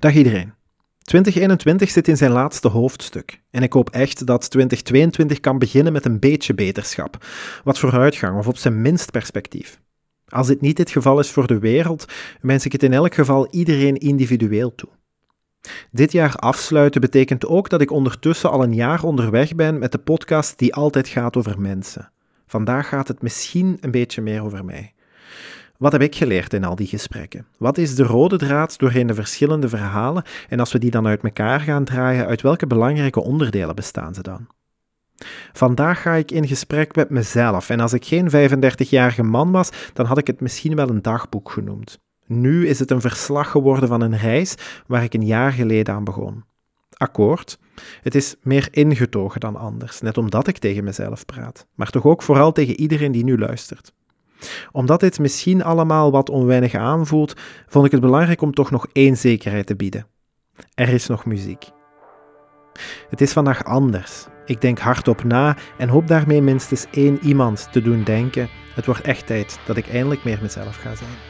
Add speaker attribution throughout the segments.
Speaker 1: Dag iedereen. 2021 zit in zijn laatste hoofdstuk en ik hoop echt dat 2022 kan beginnen met een beetje beterschap, wat vooruitgang of op zijn minst perspectief. Als dit niet het geval is voor de wereld, wens ik het in elk geval iedereen individueel toe. Dit jaar afsluiten betekent ook dat ik ondertussen al een jaar onderweg ben met de podcast die altijd gaat over mensen. Vandaag gaat het misschien een beetje meer over mij. Wat heb ik geleerd in al die gesprekken? Wat is de rode draad doorheen de verschillende verhalen en als we die dan uit elkaar gaan draaien, uit welke belangrijke onderdelen bestaan ze dan? Vandaag ga ik in gesprek met mezelf en als ik geen 35-jarige man was, dan had ik het misschien wel een dagboek genoemd. Nu is het een verslag geworden van een reis waar ik een jaar geleden aan begon. Akkoord. Het is meer ingetogen dan anders, net omdat ik tegen mezelf praat, maar toch ook vooral tegen iedereen die nu luistert omdat dit misschien allemaal wat onweinig aanvoelt, vond ik het belangrijk om toch nog één zekerheid te bieden. Er is nog muziek. Het is vandaag anders. Ik denk hardop na en hoop daarmee minstens één iemand te doen denken. Het wordt echt tijd dat ik eindelijk meer mezelf ga zijn.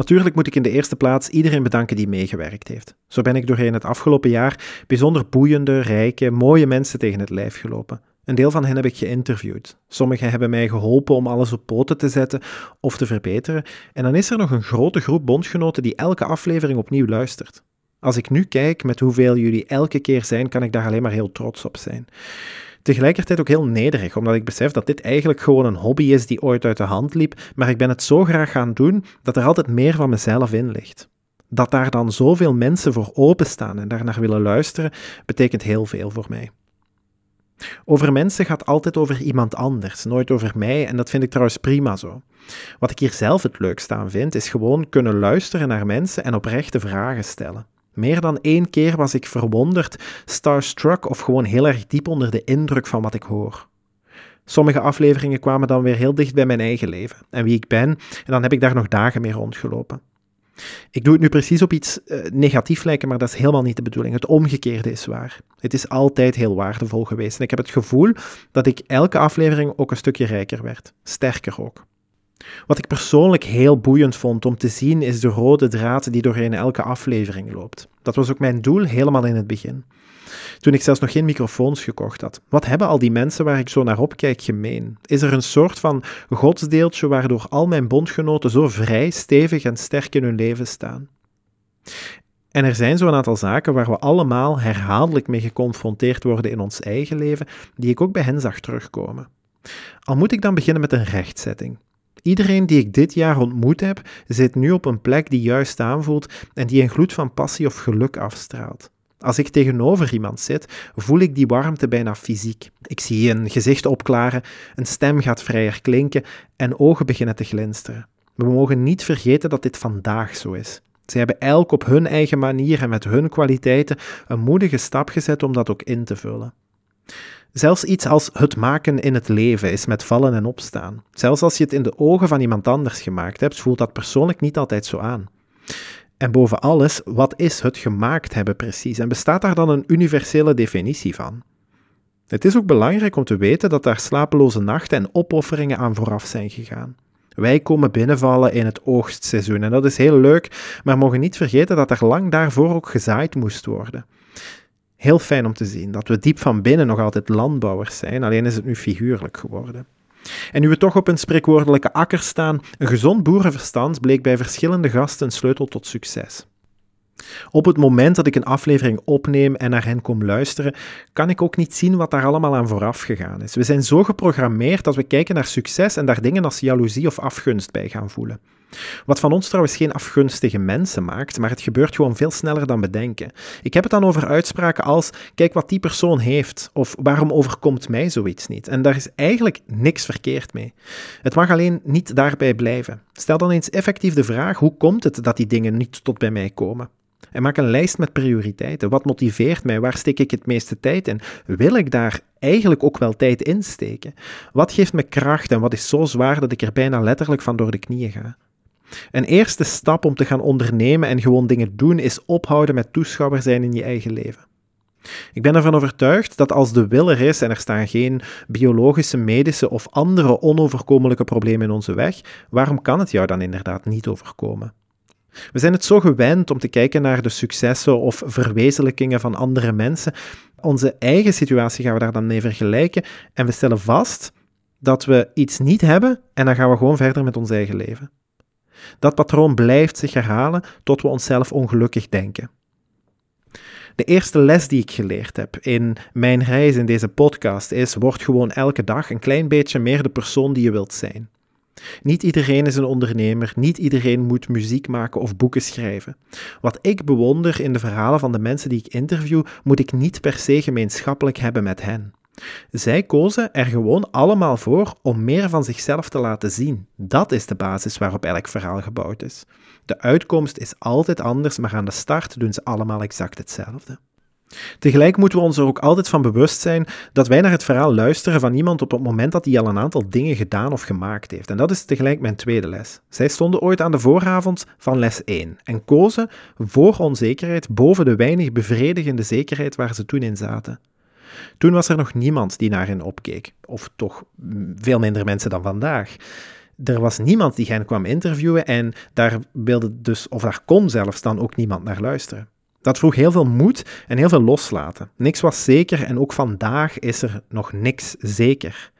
Speaker 1: Natuurlijk moet ik in de eerste plaats iedereen bedanken die meegewerkt heeft. Zo ben ik doorheen het afgelopen jaar bijzonder boeiende, rijke, mooie mensen tegen het lijf gelopen. Een deel van hen heb ik geïnterviewd. Sommigen hebben mij geholpen om alles op poten te zetten of te verbeteren. En dan is er nog een grote groep bondgenoten die elke aflevering opnieuw luistert. Als ik nu kijk met hoeveel jullie elke keer zijn, kan ik daar alleen maar heel trots op zijn. Tegelijkertijd ook heel nederig, omdat ik besef dat dit eigenlijk gewoon een hobby is die ooit uit de hand liep, maar ik ben het zo graag gaan doen dat er altijd meer van mezelf in ligt. Dat daar dan zoveel mensen voor openstaan en daarnaar willen luisteren, betekent heel veel voor mij. Over mensen gaat altijd over iemand anders, nooit over mij, en dat vind ik trouwens prima zo. Wat ik hier zelf het leukste aan vind, is gewoon kunnen luisteren naar mensen en oprechte vragen stellen. Meer dan één keer was ik verwonderd, starstruck of gewoon heel erg diep onder de indruk van wat ik hoor. Sommige afleveringen kwamen dan weer heel dicht bij mijn eigen leven en wie ik ben, en dan heb ik daar nog dagen mee rondgelopen. Ik doe het nu precies op iets uh, negatief lijken, maar dat is helemaal niet de bedoeling. Het omgekeerde is waar. Het is altijd heel waardevol geweest en ik heb het gevoel dat ik elke aflevering ook een stukje rijker werd, sterker ook. Wat ik persoonlijk heel boeiend vond om te zien is de rode draad die doorheen elke aflevering loopt. Dat was ook mijn doel helemaal in het begin. Toen ik zelfs nog geen microfoons gekocht had. Wat hebben al die mensen waar ik zo naar opkijk gemeen? Is er een soort van godsdeeltje waardoor al mijn bondgenoten zo vrij, stevig en sterk in hun leven staan? En er zijn zo'n aantal zaken waar we allemaal herhaaldelijk mee geconfronteerd worden in ons eigen leven, die ik ook bij hen zag terugkomen. Al moet ik dan beginnen met een rechtzetting. Iedereen die ik dit jaar ontmoet heb, zit nu op een plek die juist aanvoelt en die een gloed van passie of geluk afstraalt. Als ik tegenover iemand zit, voel ik die warmte bijna fysiek. Ik zie een gezicht opklaren, een stem gaat vrijer klinken en ogen beginnen te glinsteren. We mogen niet vergeten dat dit vandaag zo is. Ze hebben elk op hun eigen manier en met hun kwaliteiten een moedige stap gezet om dat ook in te vullen. Zelfs iets als het maken in het leven is met vallen en opstaan. Zelfs als je het in de ogen van iemand anders gemaakt hebt, voelt dat persoonlijk niet altijd zo aan. En boven alles, wat is het gemaakt hebben precies? En bestaat daar dan een universele definitie van? Het is ook belangrijk om te weten dat daar slapeloze nachten en opofferingen aan vooraf zijn gegaan. Wij komen binnenvallen in het oogstseizoen en dat is heel leuk, maar mogen niet vergeten dat er lang daarvoor ook gezaaid moest worden. Heel fijn om te zien dat we diep van binnen nog altijd landbouwers zijn, alleen is het nu figuurlijk geworden. En nu we toch op een spreekwoordelijke akker staan, een gezond boerenverstand bleek bij verschillende gasten een sleutel tot succes. Op het moment dat ik een aflevering opneem en naar hen kom luisteren, kan ik ook niet zien wat daar allemaal aan vooraf gegaan is. We zijn zo geprogrammeerd dat we kijken naar succes en daar dingen als jaloezie of afgunst bij gaan voelen. Wat van ons trouwens geen afgunstige mensen maakt, maar het gebeurt gewoon veel sneller dan we denken. Ik heb het dan over uitspraken als: kijk wat die persoon heeft, of waarom overkomt mij zoiets niet? En daar is eigenlijk niks verkeerd mee. Het mag alleen niet daarbij blijven. Stel dan eens effectief de vraag: hoe komt het dat die dingen niet tot bij mij komen? En maak een lijst met prioriteiten. Wat motiveert mij? Waar steek ik het meeste tijd in? Wil ik daar eigenlijk ook wel tijd in steken? Wat geeft me kracht en wat is zo zwaar dat ik er bijna letterlijk van door de knieën ga? Een eerste stap om te gaan ondernemen en gewoon dingen doen is ophouden met toeschouwer zijn in je eigen leven. Ik ben ervan overtuigd dat als de wil er is en er staan geen biologische, medische of andere onoverkomelijke problemen in onze weg, waarom kan het jou dan inderdaad niet overkomen? We zijn het zo gewend om te kijken naar de successen of verwezenlijkingen van andere mensen. Onze eigen situatie gaan we daar dan mee vergelijken en we stellen vast dat we iets niet hebben en dan gaan we gewoon verder met ons eigen leven. Dat patroon blijft zich herhalen tot we onszelf ongelukkig denken. De eerste les die ik geleerd heb in mijn reis in deze podcast is: word gewoon elke dag een klein beetje meer de persoon die je wilt zijn. Niet iedereen is een ondernemer, niet iedereen moet muziek maken of boeken schrijven. Wat ik bewonder in de verhalen van de mensen die ik interview, moet ik niet per se gemeenschappelijk hebben met hen. Zij kozen er gewoon allemaal voor om meer van zichzelf te laten zien. Dat is de basis waarop elk verhaal gebouwd is. De uitkomst is altijd anders, maar aan de start doen ze allemaal exact hetzelfde. Tegelijk moeten we ons er ook altijd van bewust zijn dat wij naar het verhaal luisteren van iemand op het moment dat hij al een aantal dingen gedaan of gemaakt heeft. En dat is tegelijk mijn tweede les. Zij stonden ooit aan de vooravond van les 1 en kozen voor onzekerheid boven de weinig bevredigende zekerheid waar ze toen in zaten. Toen was er nog niemand die naar hen opkeek, of toch veel minder mensen dan vandaag. Er was niemand die hen kwam interviewen en daar wilde dus, of daar kon zelfs dan ook niemand naar luisteren. Dat vroeg heel veel moed en heel veel loslaten. Niks was zeker en ook vandaag is er nog niks zeker.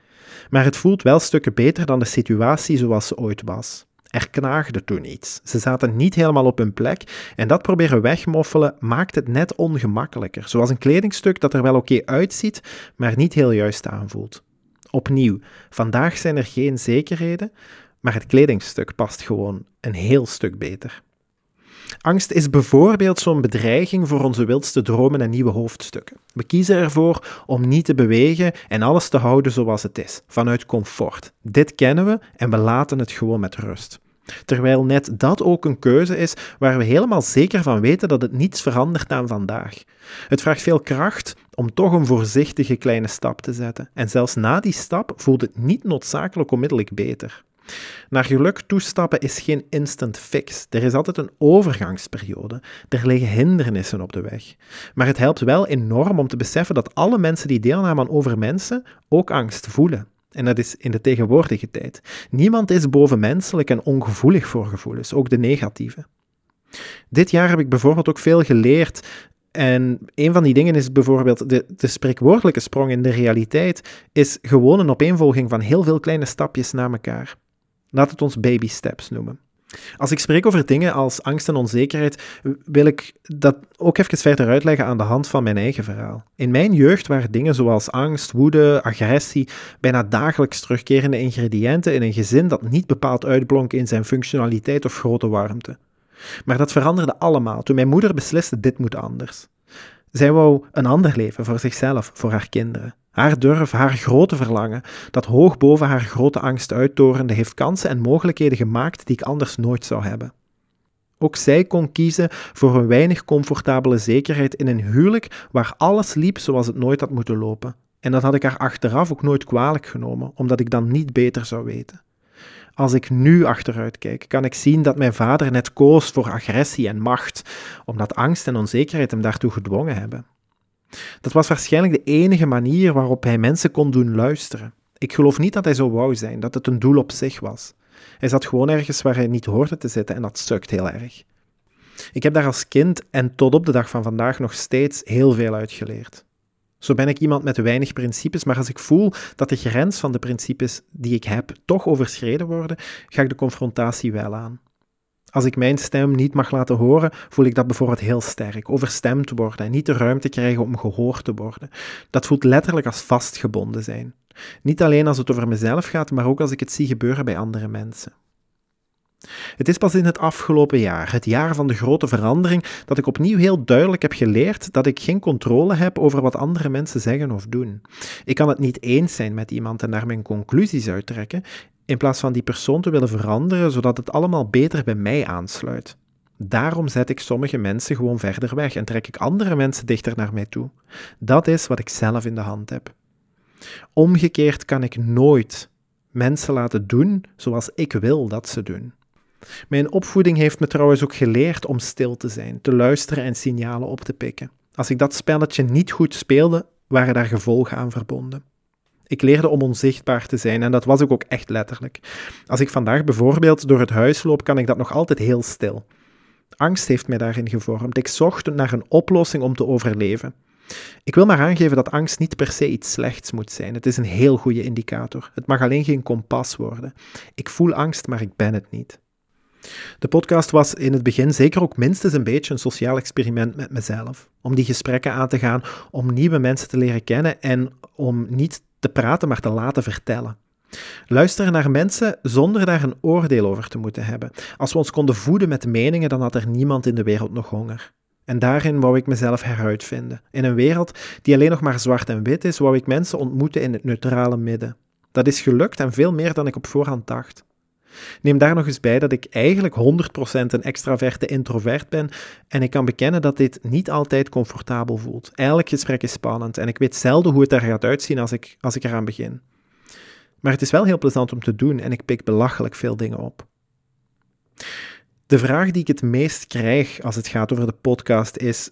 Speaker 1: Maar het voelt wel stukken beter dan de situatie zoals ze ooit was. Er knaagde toen iets. Ze zaten niet helemaal op hun plek en dat proberen wegmoffelen maakt het net ongemakkelijker. Zoals een kledingstuk dat er wel oké uitziet, maar niet heel juist aanvoelt. Opnieuw, vandaag zijn er geen zekerheden, maar het kledingstuk past gewoon een heel stuk beter. Angst is bijvoorbeeld zo'n bedreiging voor onze wildste dromen en nieuwe hoofdstukken. We kiezen ervoor om niet te bewegen en alles te houden zoals het is, vanuit comfort. Dit kennen we en we laten het gewoon met rust. Terwijl net dat ook een keuze is waar we helemaal zeker van weten dat het niets verandert aan vandaag. Het vraagt veel kracht om toch een voorzichtige kleine stap te zetten. En zelfs na die stap voelt het niet noodzakelijk onmiddellijk beter. Naar geluk toestappen is geen instant fix. Er is altijd een overgangsperiode. Er liggen hindernissen op de weg. Maar het helpt wel enorm om te beseffen dat alle mensen die deelnemen aan over mensen ook angst voelen. En dat is in de tegenwoordige tijd. Niemand is bovenmenselijk en ongevoelig voor gevoelens, ook de negatieve. Dit jaar heb ik bijvoorbeeld ook veel geleerd. En een van die dingen is bijvoorbeeld de, de spreekwoordelijke sprong in de realiteit, is gewoon een opeenvolging van heel veel kleine stapjes naar elkaar. Laat het ons baby steps noemen. Als ik spreek over dingen als angst en onzekerheid, wil ik dat ook even verder uitleggen aan de hand van mijn eigen verhaal. In mijn jeugd waren dingen zoals angst, woede, agressie bijna dagelijks terugkerende ingrediënten in een gezin dat niet bepaald uitblonk in zijn functionaliteit of grote warmte. Maar dat veranderde allemaal toen mijn moeder besliste: dit moet anders. Zij wou een ander leven voor zichzelf, voor haar kinderen. Haar durf, haar grote verlangen, dat hoog boven haar grote angst uittorende, heeft kansen en mogelijkheden gemaakt die ik anders nooit zou hebben. Ook zij kon kiezen voor een weinig comfortabele zekerheid in een huwelijk waar alles liep zoals het nooit had moeten lopen. En dat had ik haar achteraf ook nooit kwalijk genomen, omdat ik dan niet beter zou weten. Als ik nu achteruit kijk, kan ik zien dat mijn vader net koos voor agressie en macht, omdat angst en onzekerheid hem daartoe gedwongen hebben. Dat was waarschijnlijk de enige manier waarop hij mensen kon doen luisteren. Ik geloof niet dat hij zo wou zijn, dat het een doel op zich was. Hij zat gewoon ergens waar hij niet hoorde te zitten en dat sukt heel erg. Ik heb daar als kind en tot op de dag van vandaag nog steeds heel veel uit geleerd. Zo ben ik iemand met weinig principes, maar als ik voel dat de grens van de principes die ik heb toch overschreden worden, ga ik de confrontatie wel aan. Als ik mijn stem niet mag laten horen, voel ik dat bijvoorbeeld heel sterk. Overstemd worden en niet de ruimte krijgen om gehoord te worden. Dat voelt letterlijk als vastgebonden zijn. Niet alleen als het over mezelf gaat, maar ook als ik het zie gebeuren bij andere mensen. Het is pas in het afgelopen jaar, het jaar van de grote verandering, dat ik opnieuw heel duidelijk heb geleerd dat ik geen controle heb over wat andere mensen zeggen of doen. Ik kan het niet eens zijn met iemand en daar mijn conclusies uittrekken, in plaats van die persoon te willen veranderen zodat het allemaal beter bij mij aansluit. Daarom zet ik sommige mensen gewoon verder weg en trek ik andere mensen dichter naar mij toe. Dat is wat ik zelf in de hand heb. Omgekeerd kan ik nooit mensen laten doen zoals ik wil dat ze doen. Mijn opvoeding heeft me trouwens ook geleerd om stil te zijn, te luisteren en signalen op te pikken. Als ik dat spelletje niet goed speelde, waren daar gevolgen aan verbonden. Ik leerde om onzichtbaar te zijn en dat was ik ook echt letterlijk. Als ik vandaag bijvoorbeeld door het huis loop, kan ik dat nog altijd heel stil. Angst heeft mij daarin gevormd. Ik zocht naar een oplossing om te overleven. Ik wil maar aangeven dat angst niet per se iets slechts moet zijn. Het is een heel goede indicator. Het mag alleen geen kompas worden. Ik voel angst, maar ik ben het niet. De podcast was in het begin zeker ook minstens een beetje een sociaal experiment met mezelf. Om die gesprekken aan te gaan, om nieuwe mensen te leren kennen en om niet te praten, maar te laten vertellen. Luisteren naar mensen zonder daar een oordeel over te moeten hebben. Als we ons konden voeden met meningen, dan had er niemand in de wereld nog honger. En daarin wou ik mezelf heruitvinden. In een wereld die alleen nog maar zwart en wit is, wou ik mensen ontmoeten in het neutrale midden. Dat is gelukt en veel meer dan ik op voorhand dacht. Neem daar nog eens bij dat ik eigenlijk 100% een extraverte introvert ben en ik kan bekennen dat dit niet altijd comfortabel voelt. Elk gesprek is spannend en ik weet zelden hoe het er gaat uitzien als ik, als ik eraan begin. Maar het is wel heel plezant om te doen en ik pik belachelijk veel dingen op. De vraag die ik het meest krijg als het gaat over de podcast is: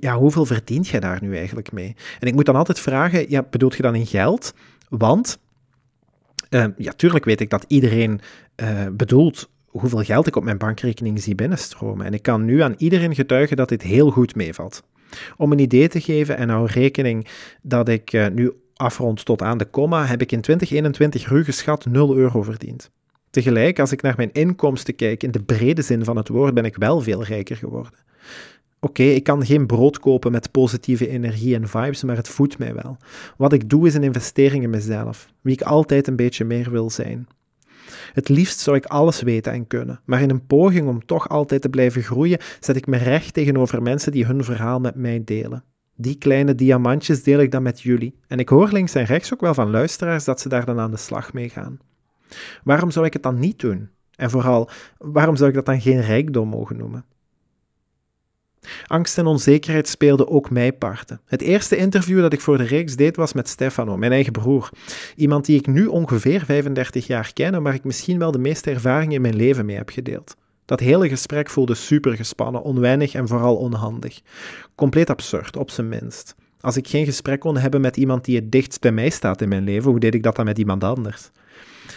Speaker 1: ja, hoeveel verdient je daar nu eigenlijk mee? En ik moet dan altijd vragen: ja, bedoelt je dan in geld? Want, uh, ja, tuurlijk weet ik dat iedereen uh, bedoelt hoeveel geld ik op mijn bankrekening zie binnenstromen. En ik kan nu aan iedereen getuigen dat dit heel goed meevalt. Om een idee te geven en hou rekening dat ik uh, nu afrond tot aan de komma, heb ik in 2021 ruw geschat 0 euro verdiend. Tegelijk, als ik naar mijn inkomsten kijk, in de brede zin van het woord, ben ik wel veel rijker geworden. Oké, ik kan geen brood kopen met positieve energie en vibes, maar het voedt mij wel. Wat ik doe is een investering in mezelf, wie ik altijd een beetje meer wil zijn. Het liefst zou ik alles weten en kunnen, maar in een poging om toch altijd te blijven groeien, zet ik me recht tegenover mensen die hun verhaal met mij delen. Die kleine diamantjes deel ik dan met jullie. En ik hoor links en rechts ook wel van luisteraars dat ze daar dan aan de slag mee gaan. Waarom zou ik het dan niet doen? En vooral, waarom zou ik dat dan geen rijkdom mogen noemen? Angst en onzekerheid speelden ook mij parten. Het eerste interview dat ik voor de reeks deed was met Stefano, mijn eigen broer. Iemand die ik nu ongeveer 35 jaar ken en waar ik misschien wel de meeste ervaring in mijn leven mee heb gedeeld. Dat hele gesprek voelde super gespannen, onwennig en vooral onhandig. Compleet absurd, op zijn minst. Als ik geen gesprek kon hebben met iemand die het dichtst bij mij staat in mijn leven, hoe deed ik dat dan met iemand anders?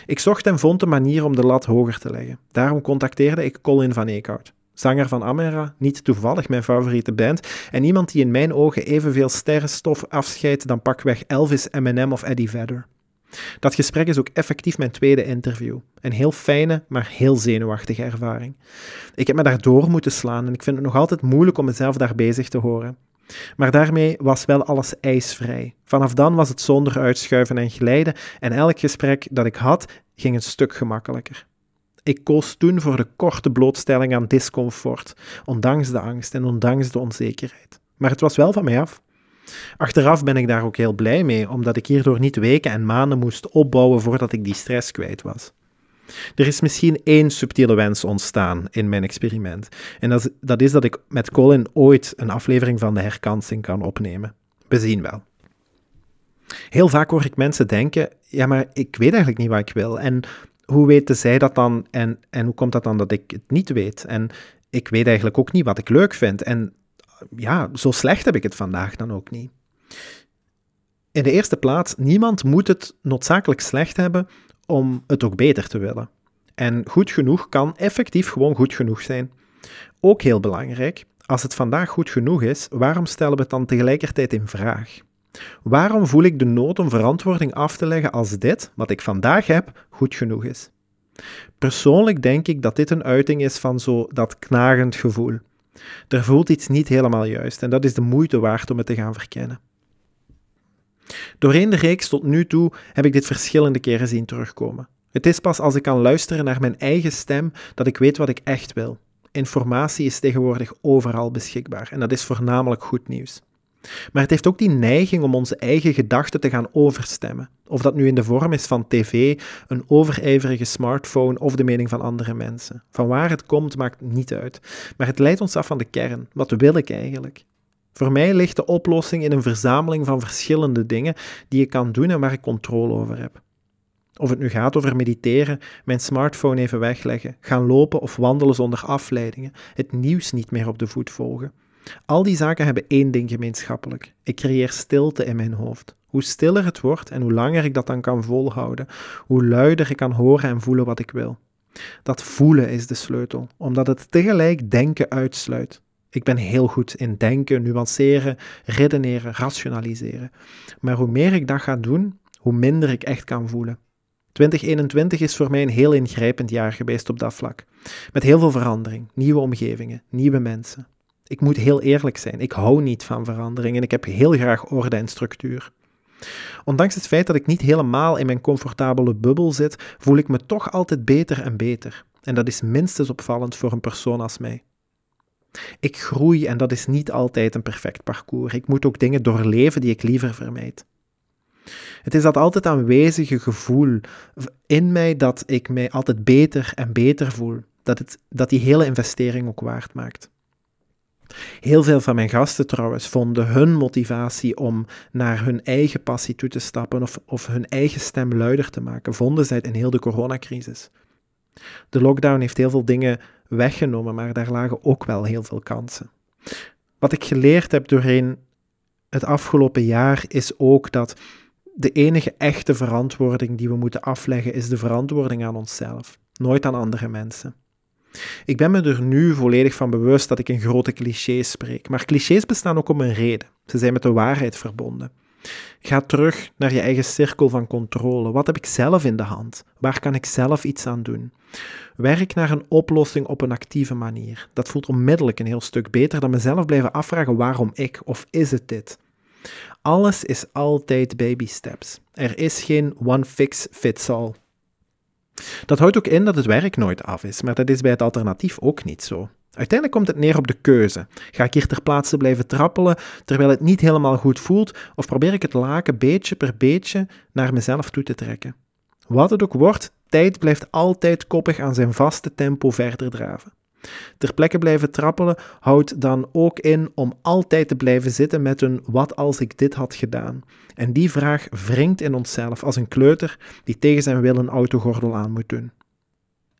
Speaker 1: Ik zocht en vond een manier om de lat hoger te leggen. Daarom contacteerde ik Colin van Eekhout. Zanger van Amera, niet toevallig mijn favoriete band, en iemand die in mijn ogen evenveel sterrenstof afscheidt dan pakweg Elvis, Eminem of Eddie Vedder. Dat gesprek is ook effectief mijn tweede interview. Een heel fijne, maar heel zenuwachtige ervaring. Ik heb me daardoor moeten slaan en ik vind het nog altijd moeilijk om mezelf daar bezig te horen. Maar daarmee was wel alles ijsvrij. Vanaf dan was het zonder uitschuiven en glijden en elk gesprek dat ik had ging een stuk gemakkelijker. Ik koos toen voor de korte blootstelling aan discomfort, ondanks de angst en ondanks de onzekerheid. Maar het was wel van mij af. Achteraf ben ik daar ook heel blij mee, omdat ik hierdoor niet weken en maanden moest opbouwen voordat ik die stress kwijt was. Er is misschien één subtiele wens ontstaan in mijn experiment. En dat is, dat is dat ik met Colin ooit een aflevering van de herkansing kan opnemen. We zien wel. Heel vaak hoor ik mensen denken: ja, maar ik weet eigenlijk niet wat ik wil. En hoe weten zij dat dan? En, en hoe komt dat dan dat ik het niet weet? En ik weet eigenlijk ook niet wat ik leuk vind. En ja, zo slecht heb ik het vandaag dan ook niet. In de eerste plaats, niemand moet het noodzakelijk slecht hebben om het ook beter te willen. En goed genoeg kan effectief gewoon goed genoeg zijn. Ook heel belangrijk, als het vandaag goed genoeg is, waarom stellen we het dan tegelijkertijd in vraag? Waarom voel ik de nood om verantwoording af te leggen als dit, wat ik vandaag heb, goed genoeg is? Persoonlijk denk ik dat dit een uiting is van zo dat knagend gevoel. Er voelt iets niet helemaal juist en dat is de moeite waard om het te gaan verkennen. Doorheen de reeks tot nu toe heb ik dit verschillende keren zien terugkomen. Het is pas als ik kan luisteren naar mijn eigen stem dat ik weet wat ik echt wil. Informatie is tegenwoordig overal beschikbaar en dat is voornamelijk goed nieuws. Maar het heeft ook die neiging om onze eigen gedachten te gaan overstemmen. Of dat nu in de vorm is van tv, een overijverige smartphone of de mening van andere mensen. Van waar het komt maakt niet uit. Maar het leidt ons af van de kern. Wat wil ik eigenlijk? Voor mij ligt de oplossing in een verzameling van verschillende dingen die ik kan doen en waar ik controle over heb. Of het nu gaat over mediteren, mijn smartphone even wegleggen, gaan lopen of wandelen zonder afleidingen, het nieuws niet meer op de voet volgen. Al die zaken hebben één ding gemeenschappelijk. Ik creëer stilte in mijn hoofd. Hoe stiller het wordt en hoe langer ik dat dan kan volhouden, hoe luider ik kan horen en voelen wat ik wil. Dat voelen is de sleutel, omdat het tegelijk denken uitsluit. Ik ben heel goed in denken, nuanceren, redeneren, rationaliseren. Maar hoe meer ik dat ga doen, hoe minder ik echt kan voelen. 2021 is voor mij een heel ingrijpend jaar geweest op dat vlak. Met heel veel verandering, nieuwe omgevingen, nieuwe mensen. Ik moet heel eerlijk zijn, ik hou niet van verandering en ik heb heel graag orde en structuur. Ondanks het feit dat ik niet helemaal in mijn comfortabele bubbel zit, voel ik me toch altijd beter en beter. En dat is minstens opvallend voor een persoon als mij. Ik groei en dat is niet altijd een perfect parcours. Ik moet ook dingen doorleven die ik liever vermijd. Het is dat altijd aanwezige gevoel in mij dat ik mij altijd beter en beter voel. Dat, het, dat die hele investering ook waard maakt. Heel veel van mijn gasten trouwens vonden hun motivatie om naar hun eigen passie toe te stappen of, of hun eigen stem luider te maken, vonden zij in heel de coronacrisis. De lockdown heeft heel veel dingen weggenomen, maar daar lagen ook wel heel veel kansen. Wat ik geleerd heb doorheen het afgelopen jaar is ook dat de enige echte verantwoording die we moeten afleggen is de verantwoording aan onszelf, nooit aan andere mensen. Ik ben me er nu volledig van bewust dat ik in grote clichés spreek, maar clichés bestaan ook om een reden. Ze zijn met de waarheid verbonden. Ga terug naar je eigen cirkel van controle. Wat heb ik zelf in de hand? Waar kan ik zelf iets aan doen? Werk naar een oplossing op een actieve manier. Dat voelt onmiddellijk een heel stuk beter dan mezelf blijven afvragen waarom ik of is het dit? Alles is altijd baby steps. Er is geen one fix fits all. Dat houdt ook in dat het werk nooit af is, maar dat is bij het alternatief ook niet zo. Uiteindelijk komt het neer op de keuze. Ga ik hier ter plaatse blijven trappelen terwijl het niet helemaal goed voelt, of probeer ik het laken beetje per beetje naar mezelf toe te trekken? Wat het ook wordt, tijd blijft altijd koppig aan zijn vaste tempo verder draven. Ter plekke blijven trappelen houdt dan ook in om altijd te blijven zitten met een wat als ik dit had gedaan. En die vraag wringt in onszelf als een kleuter die tegen zijn wil een autogordel aan moet doen.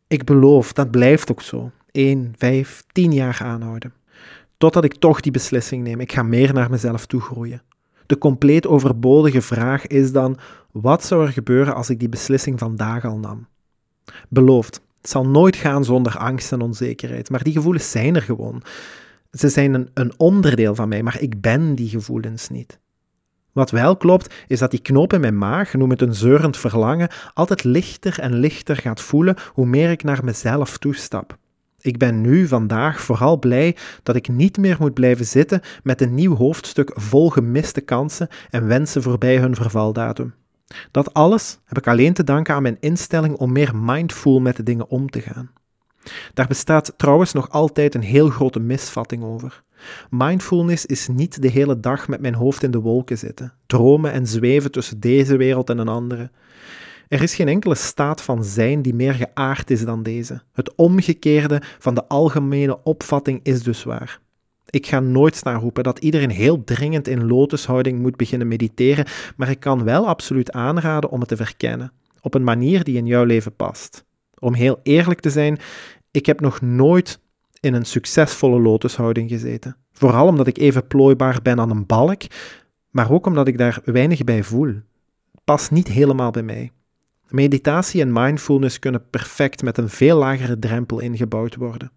Speaker 1: Ik beloof, dat blijft ook zo. 1, 5, 10 jaar aanhouden. Totdat ik toch die beslissing neem. Ik ga meer naar mezelf toe groeien. De compleet overbodige vraag is dan: wat zou er gebeuren als ik die beslissing vandaag al nam? Beloofd, het zal nooit gaan zonder angst en onzekerheid, maar die gevoelens zijn er gewoon. Ze zijn een, een onderdeel van mij, maar ik ben die gevoelens niet. Wat wel klopt, is dat die knoop in mijn maag, noem het een zeurend verlangen, altijd lichter en lichter gaat voelen hoe meer ik naar mezelf toestap. Ik ben nu, vandaag, vooral blij dat ik niet meer moet blijven zitten met een nieuw hoofdstuk vol gemiste kansen en wensen voorbij hun vervaldatum. Dat alles heb ik alleen te danken aan mijn instelling om meer mindful met de dingen om te gaan. Daar bestaat trouwens nog altijd een heel grote misvatting over. Mindfulness is niet de hele dag met mijn hoofd in de wolken zitten, dromen en zweven tussen deze wereld en een andere. Er is geen enkele staat van zijn die meer geaard is dan deze. Het omgekeerde van de algemene opvatting is dus waar. Ik ga nooit staan roepen dat iedereen heel dringend in lotushouding moet beginnen mediteren, maar ik kan wel absoluut aanraden om het te verkennen, op een manier die in jouw leven past. Om heel eerlijk te zijn, ik heb nog nooit in een succesvolle lotushouding gezeten. Vooral omdat ik even plooibaar ben aan een balk, maar ook omdat ik daar weinig bij voel. Past niet helemaal bij mij. Meditatie en mindfulness kunnen perfect met een veel lagere drempel ingebouwd worden.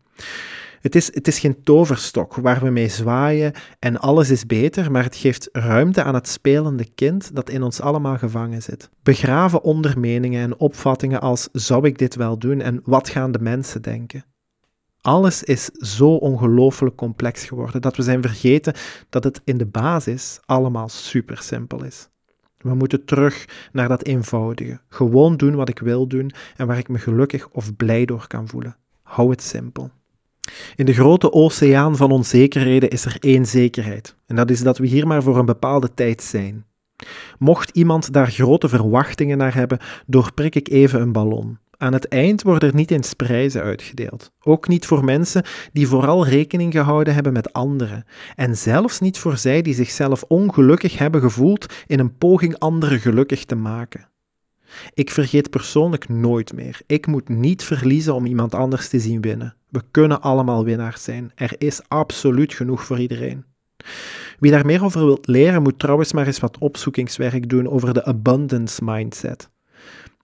Speaker 1: Het is, het is geen toverstok waar we mee zwaaien en alles is beter, maar het geeft ruimte aan het spelende kind dat in ons allemaal gevangen zit. Begraven onder meningen en opvattingen als zou ik dit wel doen en wat gaan de mensen denken? Alles is zo ongelooflijk complex geworden dat we zijn vergeten dat het in de basis allemaal super simpel is. We moeten terug naar dat eenvoudige. Gewoon doen wat ik wil doen en waar ik me gelukkig of blij door kan voelen. Hou het simpel. In de grote oceaan van onzekerheden is er één zekerheid, en dat is dat we hier maar voor een bepaalde tijd zijn. Mocht iemand daar grote verwachtingen naar hebben, doorprik ik even een ballon. Aan het eind worden er niet eens prijzen uitgedeeld. Ook niet voor mensen die vooral rekening gehouden hebben met anderen. En zelfs niet voor zij die zichzelf ongelukkig hebben gevoeld in een poging anderen gelukkig te maken. Ik vergeet persoonlijk nooit meer. Ik moet niet verliezen om iemand anders te zien winnen. We kunnen allemaal winnaars zijn. Er is absoluut genoeg voor iedereen. Wie daar meer over wilt leren, moet trouwens maar eens wat opzoekingswerk doen over de abundance mindset.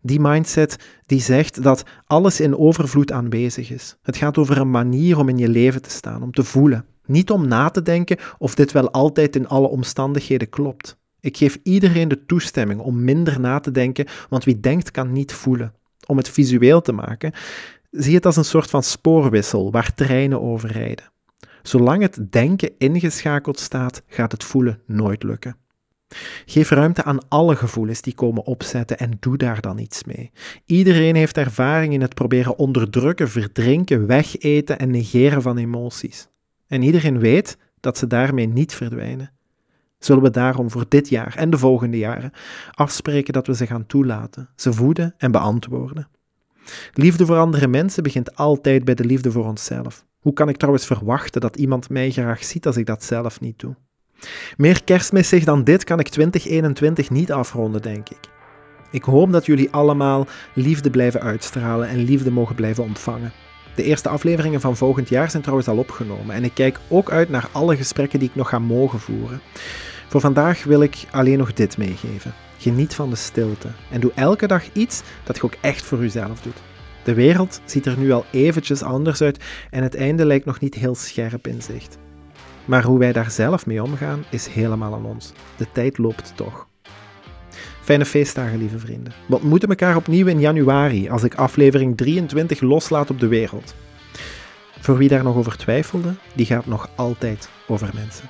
Speaker 1: Die mindset die zegt dat alles in overvloed aanwezig is. Het gaat over een manier om in je leven te staan, om te voelen. Niet om na te denken of dit wel altijd in alle omstandigheden klopt. Ik geef iedereen de toestemming om minder na te denken, want wie denkt kan niet voelen. Om het visueel te maken, zie het als een soort van spoorwissel waar treinen over rijden. Zolang het denken ingeschakeld staat, gaat het voelen nooit lukken. Geef ruimte aan alle gevoelens die komen opzetten en doe daar dan iets mee. Iedereen heeft ervaring in het proberen onderdrukken, verdrinken, wegeten en negeren van emoties. En iedereen weet dat ze daarmee niet verdwijnen. Zullen we daarom voor dit jaar en de volgende jaren afspreken dat we ze gaan toelaten, ze voeden en beantwoorden? Liefde voor andere mensen begint altijd bij de liefde voor onszelf. Hoe kan ik trouwens verwachten dat iemand mij graag ziet als ik dat zelf niet doe? Meer kerstmissig dan dit kan ik 2021 niet afronden, denk ik. Ik hoop dat jullie allemaal liefde blijven uitstralen en liefde mogen blijven ontvangen. De eerste afleveringen van volgend jaar zijn trouwens al opgenomen en ik kijk ook uit naar alle gesprekken die ik nog ga mogen voeren. Voor vandaag wil ik alleen nog dit meegeven. Geniet van de stilte en doe elke dag iets dat je ook echt voor jezelf doet. De wereld ziet er nu al eventjes anders uit en het einde lijkt nog niet heel scherp in zicht. Maar hoe wij daar zelf mee omgaan is helemaal aan ons. De tijd loopt toch. Fijne feestdagen, lieve vrienden. We ontmoeten elkaar opnieuw in januari als ik aflevering 23 loslaat op de wereld. Voor wie daar nog over twijfelde, die gaat nog altijd over mensen.